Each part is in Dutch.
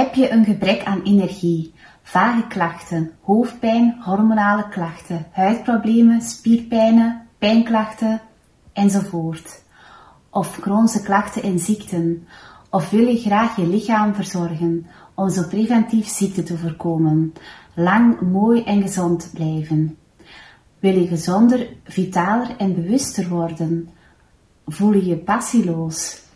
Heb je een gebrek aan energie, vage klachten, hoofdpijn, hormonale klachten, huidproblemen, spierpijnen, pijnklachten enzovoort? Of chronische klachten en ziekten? Of wil je graag je lichaam verzorgen om zo preventief ziekte te voorkomen? Lang, mooi en gezond blijven? Wil je gezonder, vitaler en bewuster worden? Voel je je passieloos?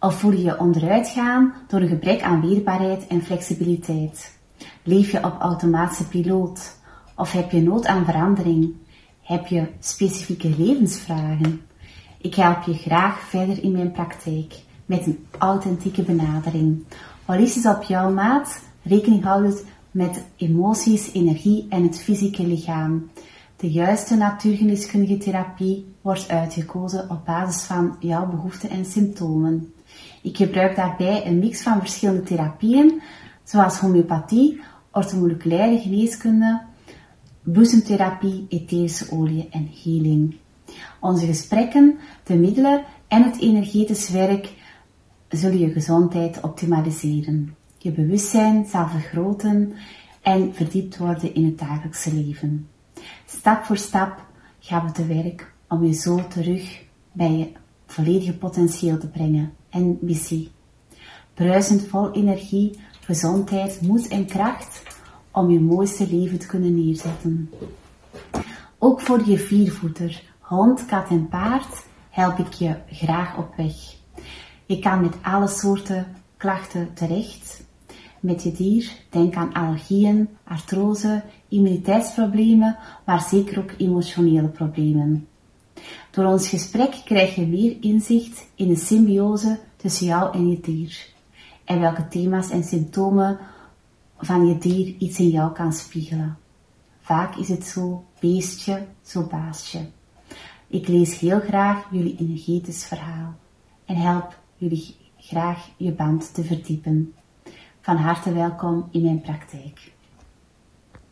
Of voel je je onderuit gaan door een gebrek aan weerbaarheid en flexibiliteit? Leef je op automatische piloot? Of heb je nood aan verandering? Heb je specifieke levensvragen? Ik help je graag verder in mijn praktijk met een authentieke benadering. Holistisch op jouw maat, rekening houdend met emoties, energie en het fysieke lichaam. De juiste natuurgeneeskundige therapie wordt uitgekozen op basis van jouw behoeften en symptomen. Ik gebruik daarbij een mix van verschillende therapieën, zoals homeopathie, orthomoleculaire geneeskunde, bloesemtherapie, etherische olie en healing. Onze gesprekken, de middelen en het energetisch werk zullen je gezondheid optimaliseren. Je bewustzijn zal vergroten en verdiept worden in het dagelijkse leven. Stap voor stap gaan we te werk om je zo terug bij je volledige potentieel te brengen en missie. Bruisend vol energie, gezondheid, moed en kracht om je mooiste leven te kunnen neerzetten. Ook voor je viervoeter, hond, kat en paard help ik je graag op weg. Je kan met alle soorten klachten terecht. Met je dier denk aan allergieën, artrose, immuniteitsproblemen, maar zeker ook emotionele problemen. Door ons gesprek krijg je meer inzicht in de symbiose tussen jou en je dier en welke thema's en symptomen van je dier iets in jou kan spiegelen. Vaak is het zo beestje, zo baasje. Ik lees heel graag jullie energetisch verhaal en help jullie graag je band te verdiepen. Van harte welkom in mijn praktijk.